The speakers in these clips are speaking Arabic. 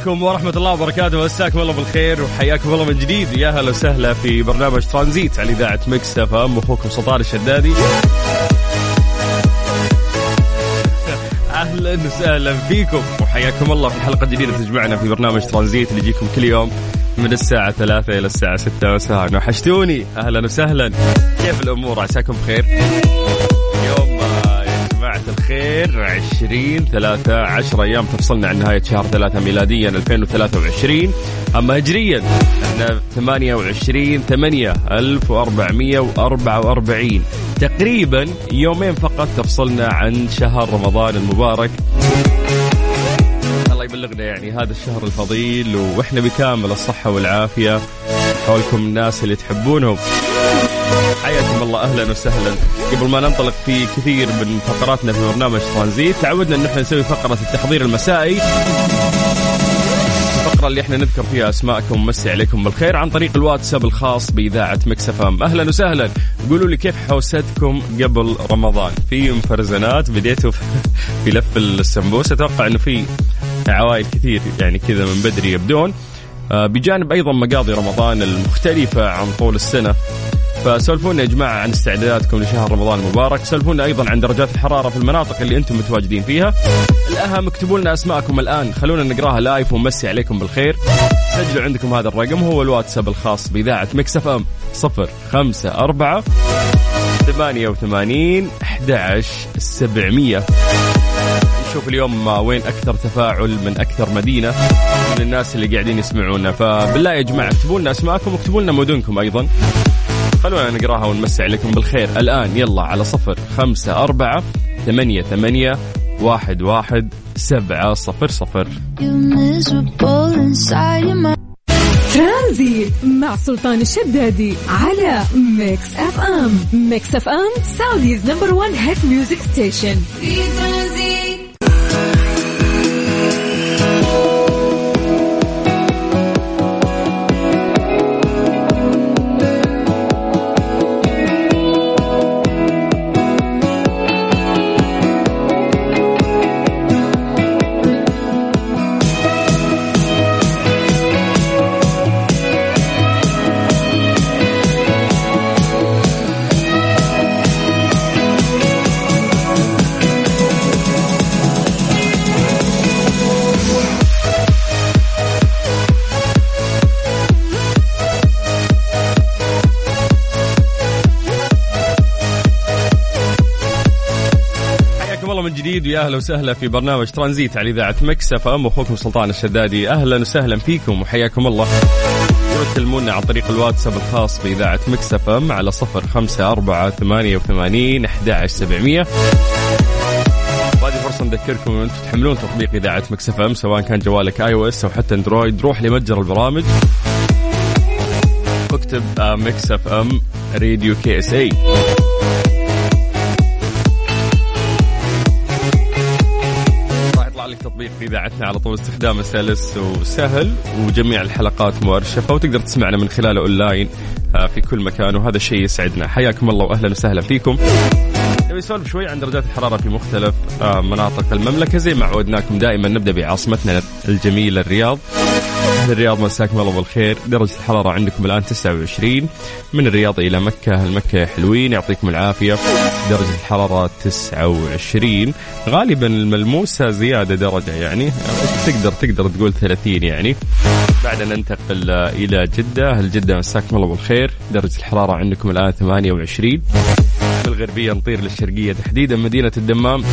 عليكم ورحمة الله وبركاته. مساكم الله بالخير وحياكم الله من جديد. يا هلا وسهلا في برنامج ترانزيت على إذاعة Mix FM. أخوكم سلطان الشدادي. أهلا وسهلا فيكم وحياكم الله في حلقة جديدة تجمعنا في برنامج ترانزيت اللي يجيكم كل يوم من الساعة ثلاثة إلى الساعة ستة مساء. وحشتوني. أهلا وسهلا. كيف الأمور؟ عساكم بخير؟ الخير 20 3 10 أيام تفصلنا عن نهاية شهر 3 ميلاديا 2023 أما هجريا إحنا 28 8 1444 تقريبا يومين فقط تفصلنا عن شهر رمضان المبارك. الله يبلغنا يعني هذا الشهر الفضيل وإحنا بكامل الصحة والعافية. حولكم الناس اللي تحبونهم. حياكم الله أهلا وسهلا. قبل ما ننطلق في كثير من فقراتنا في برنامج ترانزيت تعودنا إن إحنا نسوي فقرة التحضير المسائي. الفقرة اللي إحنا نذكر فيها أسماءكم ونمسي عليكم بالخير عن طريق الواتساب الخاص بإذاعة مكس إم. أهلا وسهلا. قولوا لي كيف حوستكم قبل رمضان؟ في مفرزنات بديتوا في- لف السمبوسة. أتوقع إنه في عوائل كثير يعني كذا من بدري يبدون. آه، بجانب أيضا مقاضي رمضان المختلفة عن طول السنة. فسولفونا يا جماعة عن استعداداتكم لشهر رمضان المبارك، سولفونا أيضا عن درجات الحرارة في المناطق اللي أنتم متواجدين فيها. الأهم اكتبوا لنا أسماءكم الآن، خلونا نقراها live ونمسي عليكم بالخير. سجلوا عندكم هذا الرقم هو الواتساب الخاص بإذاعة Mix FM. 0 5 4 88 11 700 نشوف اليوم وين أكثر تفاعل من أكثر مدينة من الناس اللي قاعدين يسمعونا. فبالله يا جماعة اكتبوا لنا أسماءكم واكتبوا لنا مدنكم أيضا. خلونا نقراها ونمسي عليكم بالخير. الآن يلا على صفر خمسة أربعة ثمانية ثمانية واحد واحد سبعة صفر صفر. ترانزيت مع سلطان الشدادي على Mix FM. Mix FM Saudi's number 1 hit music station. في ترانزيت. ويا أهلا وسهلا في برنامج ترانزيت على إذاعة Mix FM. أخوكم سلطان الشدادي أهلا وسهلا فيكم وحياكم الله. تكلمونا عن طريق الواتساب الخاص بإذاعة Mix FM على صفر خمسة أربعة ثمانية وثمانين أحد سبعمية. وهذه فرصة نذكركم أن أنتم تحملون تطبيق إذاعة Mix FM سواء كان جوالك iOS أو حتى Android. روح لمتجر البرامج. واكتب Mix FM Radio KSA. تطبيق في إذاعتنا على طول استخدامه سلس وسهل وجميع الحلقات مؤرشفه وتقدر تسمعنا من خلاله أونلاين آه، في كل مكان وهذا الشيء يسعدنا. حياكم الله واهلا وسهلا فيكم. نبي نسولف شوي عن درجات الحرارة في مختلف آه، مناطق المملكة. زي ما عودناكم دائما نبدأ بعاصمتنا الجميلة الرياض. أهل الرياض مساكم الله بالخير. درجة الحرارة عندكم الآن 29 من الرياض إلى مكة المكة حلوين؟ يعطيكم العافية. درجة الحرارة 29 غالبا الملموسة زيادة درجة يعني. تقدر تقدر تقول 30 يعني. بعد ننتقل إلى جدة أهل جدة مساكم الله بالخير. درجة الحرارة عندكم الآن 28 من الغربية نطير للشرقية تحديدا مدينة الدمام.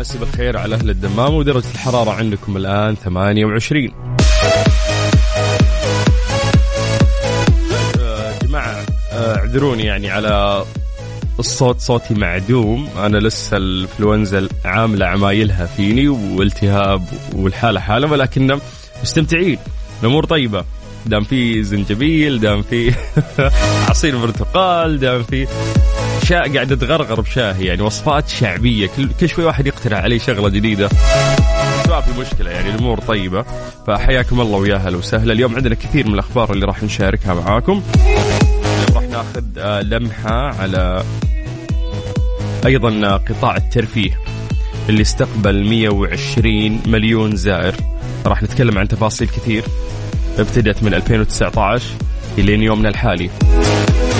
مسي بالخير على أهل الدمام ودرجة الحرارة عندكم الآن 28 آه، جماعة آه، اعذروني يعني على الصوت صوتي معدوم. أنا لسه الإنفلونزا عاملة عمايلها فيني والتهاب والحالة حالة ولكن مستمتعين. الأمور طيبة. دام في زنجبيل دام في عصير برتقال دام في شاء قاعد تغرغر بشاهي يعني وصفات شعبية. كل, كل شوي واحد يقترح علي شغلة جديدة. ما في مشكلة يعني الأمور طيبة. فحياكم الله ويا أهلا وسهلا. اليوم عندنا كثير من الأخبار اللي راح نشاركها معاكم. راح ناخذ آه، لمحة على أيضا قطاع الترفيه اللي استقبل 120 مليون زائر. راح نتكلم عن تفاصيل كثير. ابتدت من 2019 الين يومنا الحالي.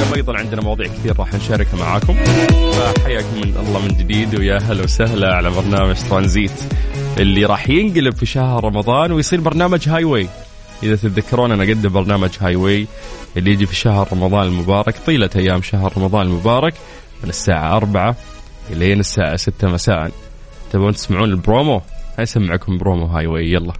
اليوم أيضا عندنا مواضيع كثير راح نشاركها معاكم. فحياكم من الله من جديد ويا هلا وسهلا على برنامج ترانزيت اللي راح ينقلب في شهر رمضان ويصير برنامج Highway إذا تتذكرون أنا أقدم برنامج Highway اللي يجي في شهر رمضان المبارك طيلة أيام شهر رمضان المبارك من الساعة 4 إلين الساعة 6 مساء. تبون تسمعون البرومو؟ هاي اسمعكم promo Highway يلا.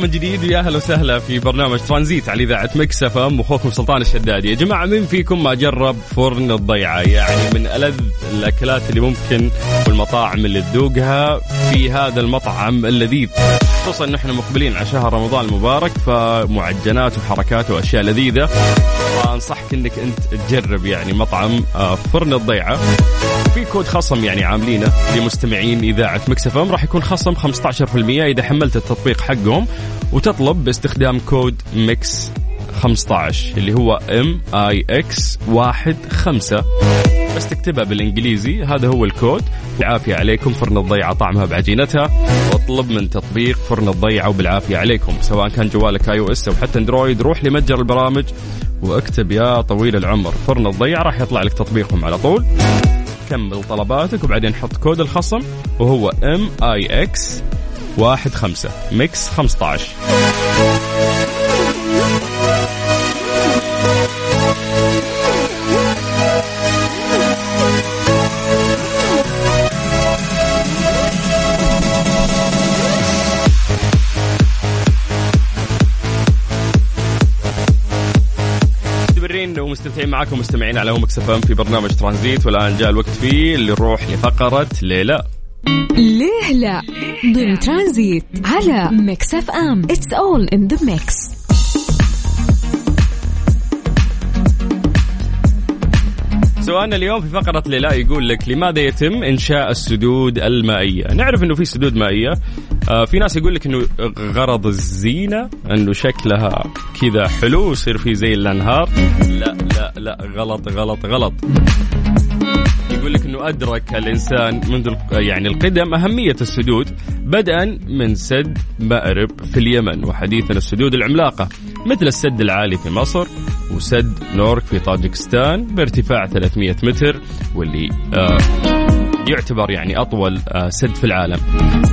الله من جديد ويا أهلا وسهلا في برنامج ترانزيت على إذاعة Mix FM وأخوكم سلطان الشدادي، يا جماعة مين فيكم ما جرب فرن الضيعة؟ يعني من ألذ الأكلات اللي ممكن والمطاعم اللي تذوقها في هذا المطعم اللذيذ. خصوصا ان إحنا مقبلين على شهر رمضان المبارك فمعجنات وحركات وأشياء لذيذة. فانصحك إنك أنت تجرب يعني مطعم آه، فرن الضيعة. في كود خصم يعني عاملينه لمستمعين إذاعة Mix FM. راح يكون خصم 15% إذا حملت التطبيق حقهم وتطلب باستخدام كود Mix 15 اللي هو M I X 15 بس تكتبها بالإنجليزي هذا هو الكود. بالعافية عليكم فرن الضيعة طعمها بعجينتها. واطلب من تطبيق فرن الضيعة وبالعافية عليكم. سواء كان جوالك iOS أو حتى Android روح لمتجر البرامج واكتب يا طويل العمر فرن الضيعة. راح يطلع لك تطبيقهم على طول. كمل طلباتك وبعدين حط كود الخصم وهو M I X واحد خمسة Mix 15 مستمرين ومستمتعين معاكم مستمعين على Mix FM في برنامج ترانزيت والآن جاء الوقت فيه اللي نروح لفقرة ليه لا. ليه لا؟ ضمن ترانزيت على Mix FM. It's all in the mix سؤالنا اليوم في فقرة ليه لا يقول لك لماذا يتم إنشاء السدود المائية؟ نعرف إنه في سدود مائية. آه في ناس يقول لك إنه غرض الزينة إنه شكلها كذا حلو يصير في زي الأنهار. لا لا لا غلط غلط غلط. يقول لك إنه أدرك الإنسان منذ يعني القدم أهمية السدود بدءا من سد مأرب في اليمن وحديثا السدود العملاقة. مثل السد العالي في مصر وسد نورك في طاجكستان بارتفاع 300 متر واللي آه يعتبر يعني أطول آه سد في العالم.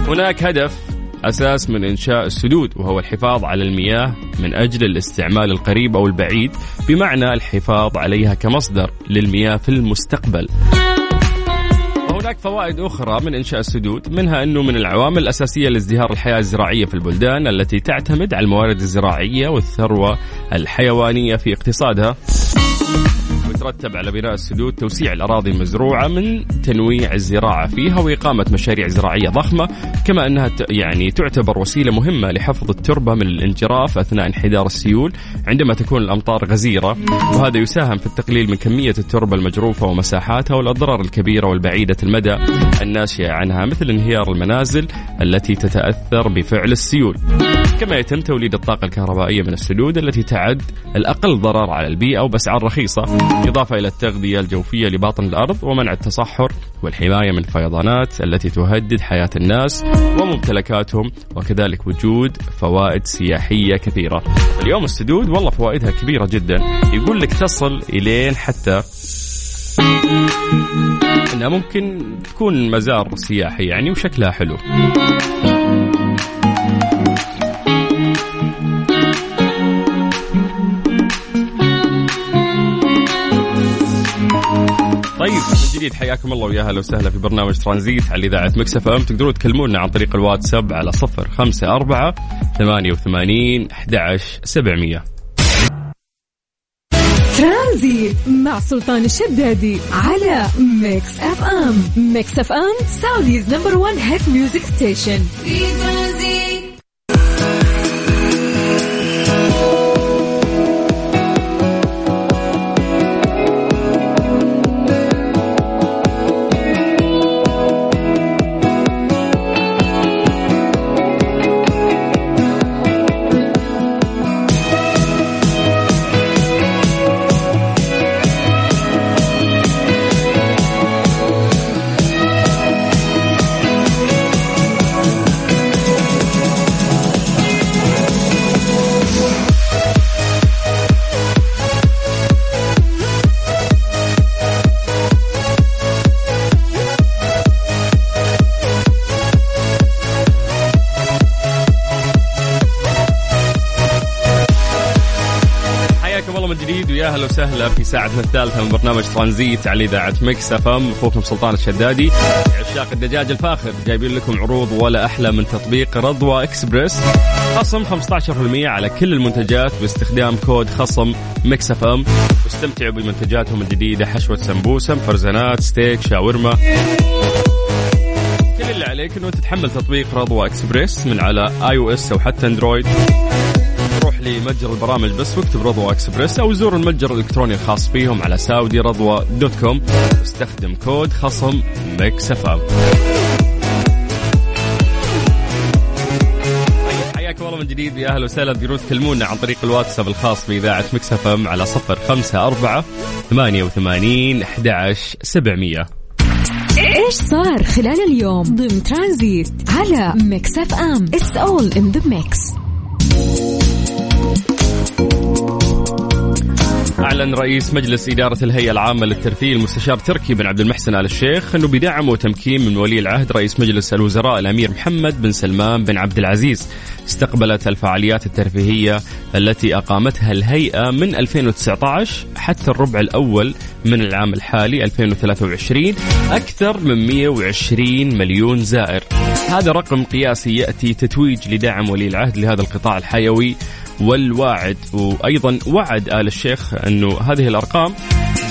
هناك هدف أساس من إنشاء السدود وهو الحفاظ على المياه من أجل الاستعمال القريب أو البعيد بمعنى الحفاظ عليها كمصدر للمياه في المستقبل. وهناك فوائد أخرى من إنشاء السدود منها أنه من العوامل الأساسية لازدهار الحياة الزراعية في البلدان التي تعتمد على الموارد الزراعية والثروة الحيوانية في اقتصادها. يترتب على بناء السدود توسيع الأراضي المزروعة من تنويع الزراعة فيها وإقامة مشاريع زراعية ضخمة كما أنها يعني تعتبر وسيلة مهمة لحفظ التربة من الانجراف أثناء انحدار السيول عندما تكون الأمطار غزيرة وهذا يساهم في التقليل من كمية التربة المجروفة ومساحاتها والأضرار الكبيرة والبعيدة المدى الناشئة عنها مثل انهيار المنازل التي تتأثر بفعل السيول. كما يتم توليد الطاقة الكهربائية من السدود التي تعد الأقل ضرر على البيئة وبأسعار رخيصة إضافة إلى التغذية الجوفية لباطن الأرض ومنع التصحر والحماية من الفيضانات التي تهدد حياة الناس وممتلكاتهم وكذلك وجود فوائد سياحية كثيرة. اليوم السدود والله فوائدها كبيرة جدا. يقول لك تصل إلين حتى إنها ممكن تكون مزار سياحي يعني وشكلها حلو. جديد. حياكم الله ويا أهلا وسهلا في برنامج ترانزيت على إذاعة مكسف إم. تقدرون تكلمونا عن طريق الواتساب على صفر خمسة أربعة ثمانية وثمانين أحد عشر سبعمية. ترانزيت مع سلطان الشدادي على Mix FM. Mix FM Saudi's number 1 hit music station. في ترانزيت. وسهلا في ساعتنا الثالثة من برنامج ترانزيت على إذاعة Mix FM. أخوكم سلطان الشدادي عشاق الدجاج الفاخر. جايبين لكم عروض ولا أحلى من تطبيق رضوى اكسبرس خصم 15% على كل المنتجات باستخدام كود خصم Mix FM. واستمتعوا بمنتجاتهم الجديدة حشوة سمبوسة مفرزنات ستيك شاورما. كل اللي عليك إنه تتحمل تطبيق رضوى إكسبريس من على iOS أو حتى Android روح لمتجر البرامج بس واكتب رضوى إكسبريس أو زور المتجر الإلكتروني الخاص فيهم على Saudi Radwa dot com. واستخدم كود خصم Mix FM حياكم الله من جديد يا أهلا وسهلا تقدرون تكلمونا عن طريق الواتساب الخاص بإذاعة Mix FM على صفر خمسة أربعة ثمانية وثمانين أحد سبعمية. إيش صار خلال اليوم ضمن ترانزيت على Mix FM It's all in the mix أعلن رئيس مجلس إدارة الهيئة العامة للترفيه المستشار تركي بن عبد المحسن آل الشيخ أنه بدعم وتمكين من ولي العهد رئيس مجلس الوزراء الأمير محمد بن سلمان بن عبد العزيز. استقبلت الفعاليات الترفيهية التي أقامتها الهيئة من 2019 حتى الربع الأول من العام الحالي 2023 أكثر من 120 مليون زائر. هذا رقم قياسي يأتي تتويج لدعم ولي العهد لهذا القطاع الحيوي والواعد. وأيضا وعد آل الشيخ أنه هذه الأرقام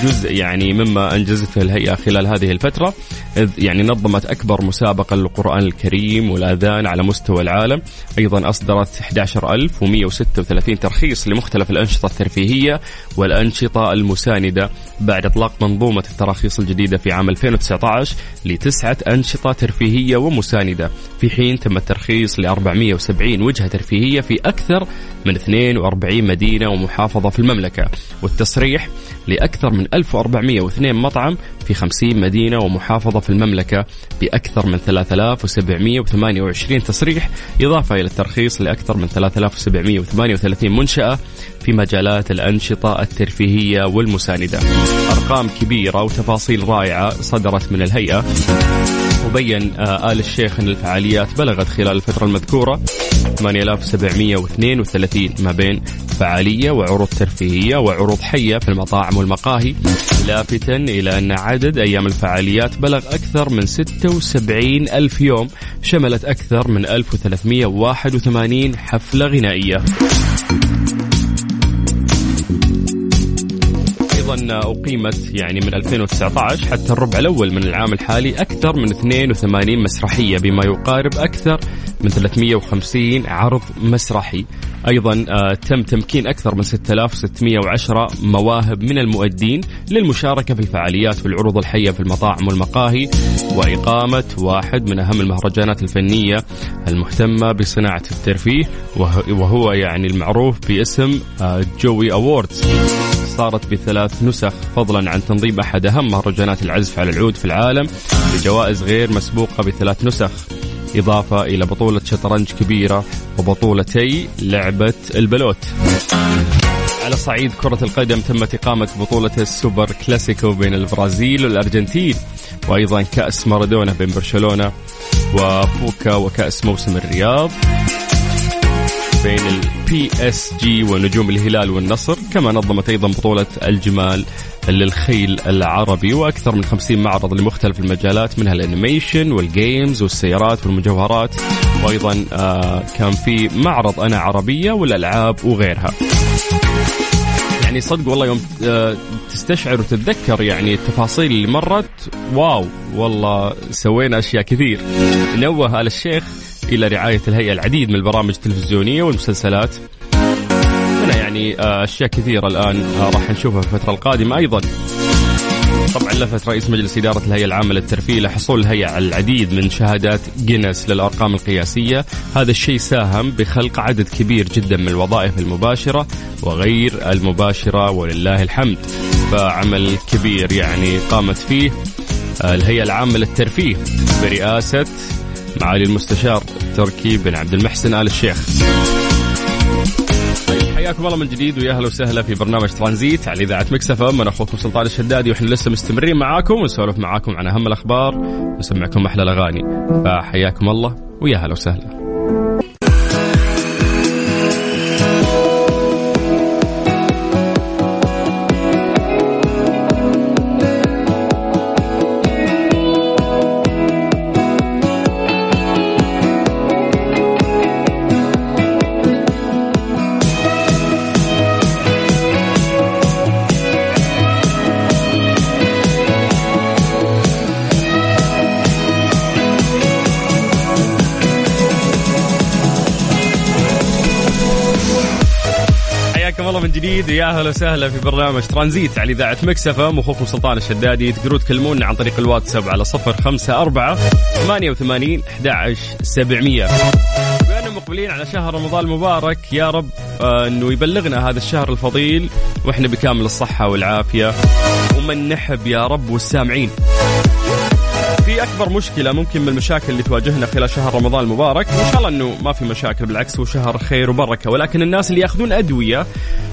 جزء يعني مما انجزته الهيئة خلال هذه الفترة إذ يعني نظمت أكبر مسابقة للقرآن الكريم والآذان على مستوى العالم. أيضا أصدرت 11136 ترخيص لمختلف الأنشطة الترفيهية والأنشطة المساندة بعد إطلاق منظومة التراخيص الجديدة في عام 2019 لتسعة أنشطة ترفيهية ومساندة. في حين تم الترخيص ل 470 وجهة ترفيهية في أكثر من 42 مدينة ومحافظة في المملكة. والتصريح لأكثر من 1402 مطعم في 50 مدينة ومحافظة في المملكة بأكثر من 3728 تصريح إضافة إلى الترخيص لأكثر من 3738 منشأة في مجالات الأنشطة الترفيهية والمساندة. أرقام كبيرة وتفاصيل رائعة صدرت من الهيئة وبين آه آل الشيخ أن الفعاليات بلغت خلال الفترة المذكورة 8732 ما بين فعالية وعروض ترفيهية وعروض حية في المطاعم والمقاهي لافتا إلى أن عدد أيام الفعاليات بلغ أكثر من 76 ألف يوم شملت أكثر من 1381 حفلة غنائية. أيضا أقيمت يعني من 2019 حتى الربع الأول من العام الحالي أكثر من 82 مسرحية بما يقارب أكثر من 350 عرض مسرحي. أيضا آه، تم تمكين أكثر من 6610 مواهب من المؤدين للمشاركة في الفعاليات والعروض الحية في المطاعم والمقاهي وإقامة واحد من أهم المهرجانات الفنية المهتمة بصناعة الترفيه وهو يعني المعروف باسم آه، جوي اووردز صارت بثلاث نسخ فضلا عن تنظيم أحد أهم مهرجانات العزف على العود في العالم بجوائز غير مسبوقة بثلاث نسخ إضافة إلى بطولة شطرنج كبيرة وبطولتي لعبة البلوت. على صعيد كرة القدم تمت إقامة بطولة السوبر كلاسيكو بين البرازيل والأرجنتين وأيضا كأس مارادونا بين برشلونة وبوكا وكأس موسم الرياض. بين ال PSG ونجوم الهلال والنصر كما نظمت أيضا بطولة الجمال للخيل العربي وأكثر من 50 معرض لمختلف المجالات منها ال animation وال games والسيارات والمجوهرات وأيضا آه كان في معرض أنا عربية والألعاب وغيرها. يعني صدق والله يوم آه، تستشعر وتتذكر يعني التفاصيل اللي مرت wow والله سوينا أشياء كثير. نوه آل الشيخ إلى رعاية الهيئة العديد من البرامج التلفزيونية والمسلسلات. هنا يعني آه، أشياء كثيرة الآن آه، راح نشوفها في الفترة القادمة أيضا. طبعا لفت رئيس مجلس إدارة الهيئة العامة للترفيه لحصول الهيئة على العديد من شهادات جينيس للأرقام القياسية. هذا الشيء ساهم بخلق عدد كبير جدا من الوظائف المباشرة وغير المباشرة ولله الحمد. فعمل كبير يعني قامت فيه آه، الهيئة العامة للترفيه برئاسة معالي المستشار تركي بن عبد المحسن آل الشيخ. طيب، حياكم الله من جديد ويا أهلا وسهلا في برنامج ترانزيت على إذاعة مكسف أنا أخوكم سلطان الشدادي وإحنا لسه مستمرين معاكم ونسولف معاكم عن أهم الأخبار ونسمعكم أحلى الأغاني. فحياكم الله ويا أهلا وسهلا. جديد يا أهلا وسهلا في برنامج ترانزيت على إذاعة مكسفه أخوكم سلطان الشدادي. تقدرون تكلمونا عن طريق الواتساب على صفر خمسة أربعة ثمانية وثمانين أحد سبعمية. بأننا مقبلين على شهر رمضان المبارك يا رب آه إنه يبلغنا هذا الشهر الفضيل وإحنا بكامل الصحة والعافية. ومن نحب يا رب والسامعين. أكبر مشكلة ممكن من المشاكل اللي تواجهنا خلال شهر رمضان المبارك. وإن شاء الله إنه ما في مشاكل بالعكس هو شهر خير وبركة. ولكن الناس اللي يأخذون أدوية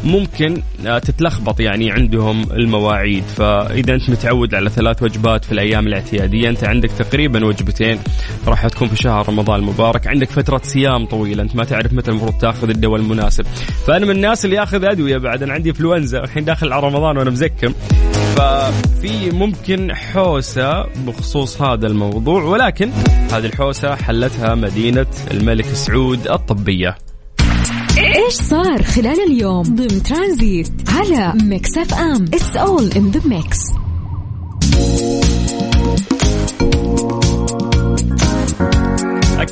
ممكن آه، تتلخبط يعني عندهم المواعيد. فإذا أنت متعود على ثلاث وجبات في الأيام الاعتيادية أنت عندك تقريبا وجبتين راح تكون في شهر رمضان المبارك. عندك فترة صيام طويلة أنت ما تعرف متى المفروض تأخذ الدواء المناسب. فأنا من الناس اللي يأخذ أدوية بعد أنا عندي إنفلونزا الحين داخل على رمضان وأنا مزكم. ففي ممكن حوسة بخصوص هذا الموضوع ولكن هذه الحوسة حلتها مدينة الملك سعود الطبية. إيش صار خلال اليوم؟ ضمن ترانزيت على Mix FM. It's all in the mix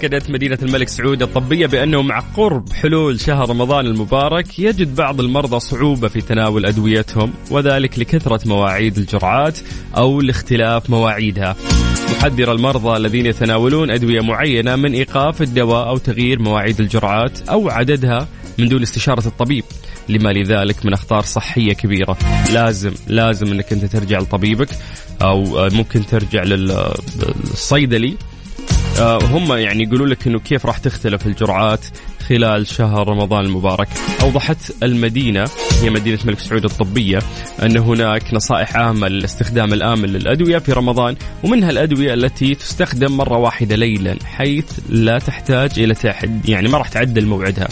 أكدت مدينة الملك سعود الطبية بأنه مع قرب حلول شهر رمضان المبارك يجد بعض المرضى صعوبة في تناول أدويتهم وذلك لكثرة مواعيد الجرعات أو لاختلاف مواعيدها. تحذر المرضى الذين يتناولون أدوية معينة من إيقاف الدواء أو تغيير مواعيد الجرعات أو عددها من دون استشارة الطبيب. لما لذلك من أخطار صحية كبيرة. لازم لازم أنك أنت ترجع لطبيبك أو ممكن ترجع للصيدلي هم يعني يقولوا لك إنه كيف راح تختلف الجرعات خلال شهر رمضان المبارك. أوضحت المدينة هي مدينة الملك سعود الطبية أن هناك نصائح عامة للاستخدام الآمن للأدوية في رمضان ومنها الأدوية التي تستخدم مرة واحدة ليلا حيث لا تحتاج إلى تحد يعني ما راح تعدل موعدها.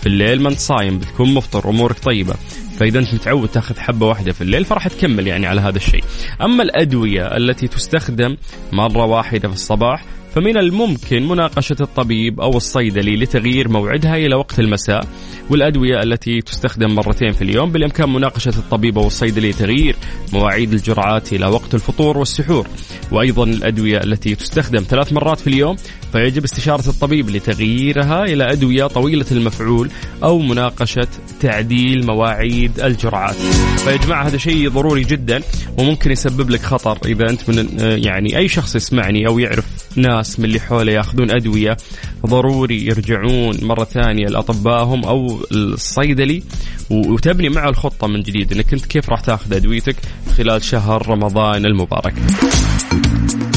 في الليل ما انت صايم بتكون مفطر امورك طيبة. فإذا أنت متعود تأخذ حبة واحدة في الليل فراح تكمل يعني على هذا الشيء. أما الأدوية التي تستخدم مرة واحدة في الصباح فمن الممكن مناقشة الطبيب أو الصيدلي لتغيير موعدها إلى وقت المساء والأدوية التي تستخدم مرتين في اليوم بالإمكان مناقشة الطبيب أو الصيدلي تغيير مواعيد الجرعات إلى وقت الفطور والسحور. وأيضا الأدوية التي تستخدم ثلاث مرات في اليوم فيجب استشارة الطبيب لتغييرها إلى أدوية طويلة المفعول أو مناقشة تعديل مواعيد الجرعات. فيا جماعة هذا شيء ضروري جدا وممكن يسبب لك خطر إذا أنت من يعني أي شخص يسمعني أو يعرف ناس من اللي حوله ياخذون أدوية ضروري يرجعون مرة ثانية لأطبائهم أو الصيدلي. وتبني معه الخطة من جديد أنك أنت كيف راح تاخذ أدويتك خلال شهر رمضان المبارك.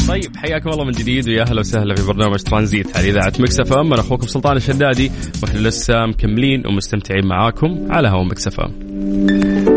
طيب حياكم الله من جديد ويا أهلا وسهلا في برنامج ترانزيت على إذاعة Mix FM. أنا أخوكم سلطان الشدادي وإحنا لسه مكملين ومستمتعين معاكم على هوا Mix FM.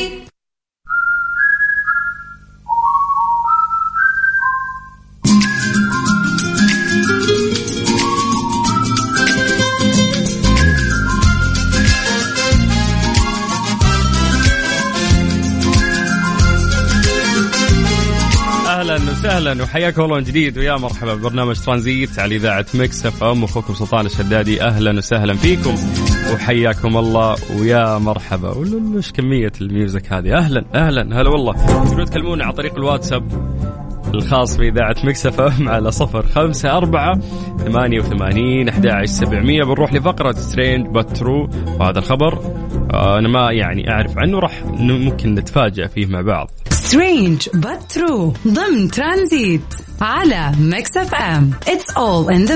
وحياكم الله من جديد. ويا مرحبا ببرنامج ترانزيت على إذاعة Mix FM. أخوكم سلطان الشدادي أهلا وسهلا فيكم. وحياكم الله. ويا مرحبا. وش كمية ال music هذه. أهلا أهلا. هلا والله. تقدرون تكلمونا عن طريق الواتساب. الخاص بإذاعة Mix FM على صفر خمسة أربعة ثمانية وثمانين أحد سبعمية. بنروح لفقرة Strange But True وهذا الخبر آه، أنا ما يعني أعرف عنه راح ممكن نتفاجأ فيه مع بعض. Strange but true ضمن ترانزيت على Mix FM. It's all in the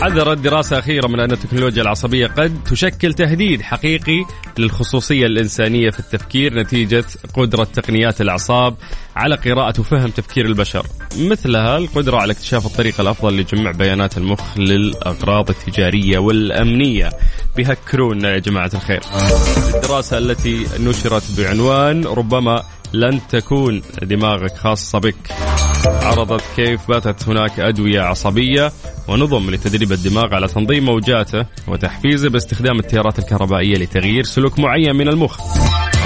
حذرت دراسة أخيرة من أن التكنولوجيا العصبية قد تشكل تهديد حقيقي للخصوصية الإنسانية في التفكير نتيجة قدرة تقنيات الأعصاب على قراءة وفهم تفكير البشر. مثلها القدرة على اكتشاف الطريقة الأفضل لجمع بيانات المخ للأغراض التجارية والأمنية. بيهكرونا يا جماعة الخير. الدراسة التي نشرت بعنوان ربما لن تكون دماغك خاصة بك. عرضت كيف باتت هناك أدوية عصبية ونظم لتدريب الدماغ على تنظيم موجاته وتحفيزه باستخدام التيارات الكهربائية لتغيير سلوك معين من المخ.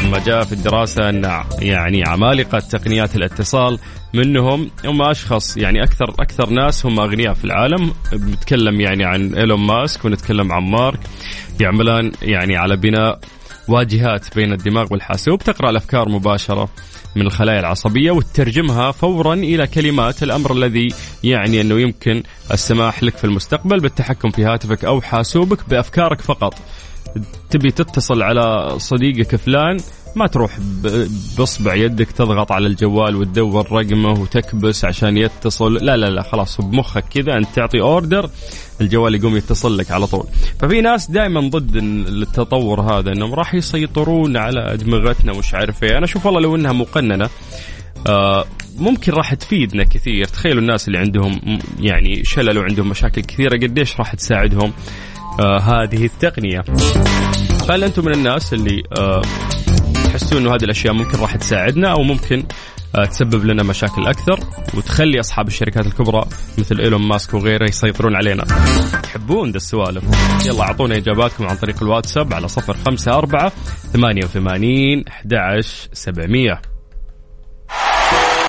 أما جاء في الدراسة أن يعني عمالقة تقنيات الاتصال منهم هم أشخاص يعني أكثر أكثر ناس هم أغنياء في العالم. بنتكلم يعني عن إيلون ماسك ونتكلم عن مارك يعملان يعني على بناء واجهات بين الدماغ والحاسوب. تقرأ الأفكار مباشرة. من الخلايا العصبية وتترجمها فورا إلى كلمات الأمر الذي يعني أنه يمكن السماح لك في المستقبل بالتحكم في هاتفك أو حاسوبك بأفكارك فقط. تبي تتصل على صديقك فلان ما تروح بإصبع يدك تضغط على الجوال وتدور رقمه وتكبس عشان يتصل. لا لا لا خلاص بمخك كذا أنت تعطي اوردر الجوال يقوم يتصل لك على طول. ففي ناس دائما ضد التطور هذا إنهم راح يسيطرون على ادمغتنا وش عارف إيه. أنا أشوف والله لو إنها مقننة آه، ممكن راح تفيدنا كثير. تخيلوا الناس اللي عندهم يعني شلل وعندهم مشاكل كثيرة قديش راح تساعدهم آه هذه التقنية. فهل أنتم من الناس اللي آه تحسون إنه هذه الأشياء ممكن راح تساعدنا أو ممكن آه، تسبب لنا مشاكل أكثر وتخلي أصحاب الشركات الكبرى مثل إيلون ماسك وغيره يسيطرون علينا. تحبون ذا السوالف؟ يلا أعطونا إجاباتكم عن طريق الواتساب على صفر خمسة أربعة ثمانية وثمانين أحد سبعمية.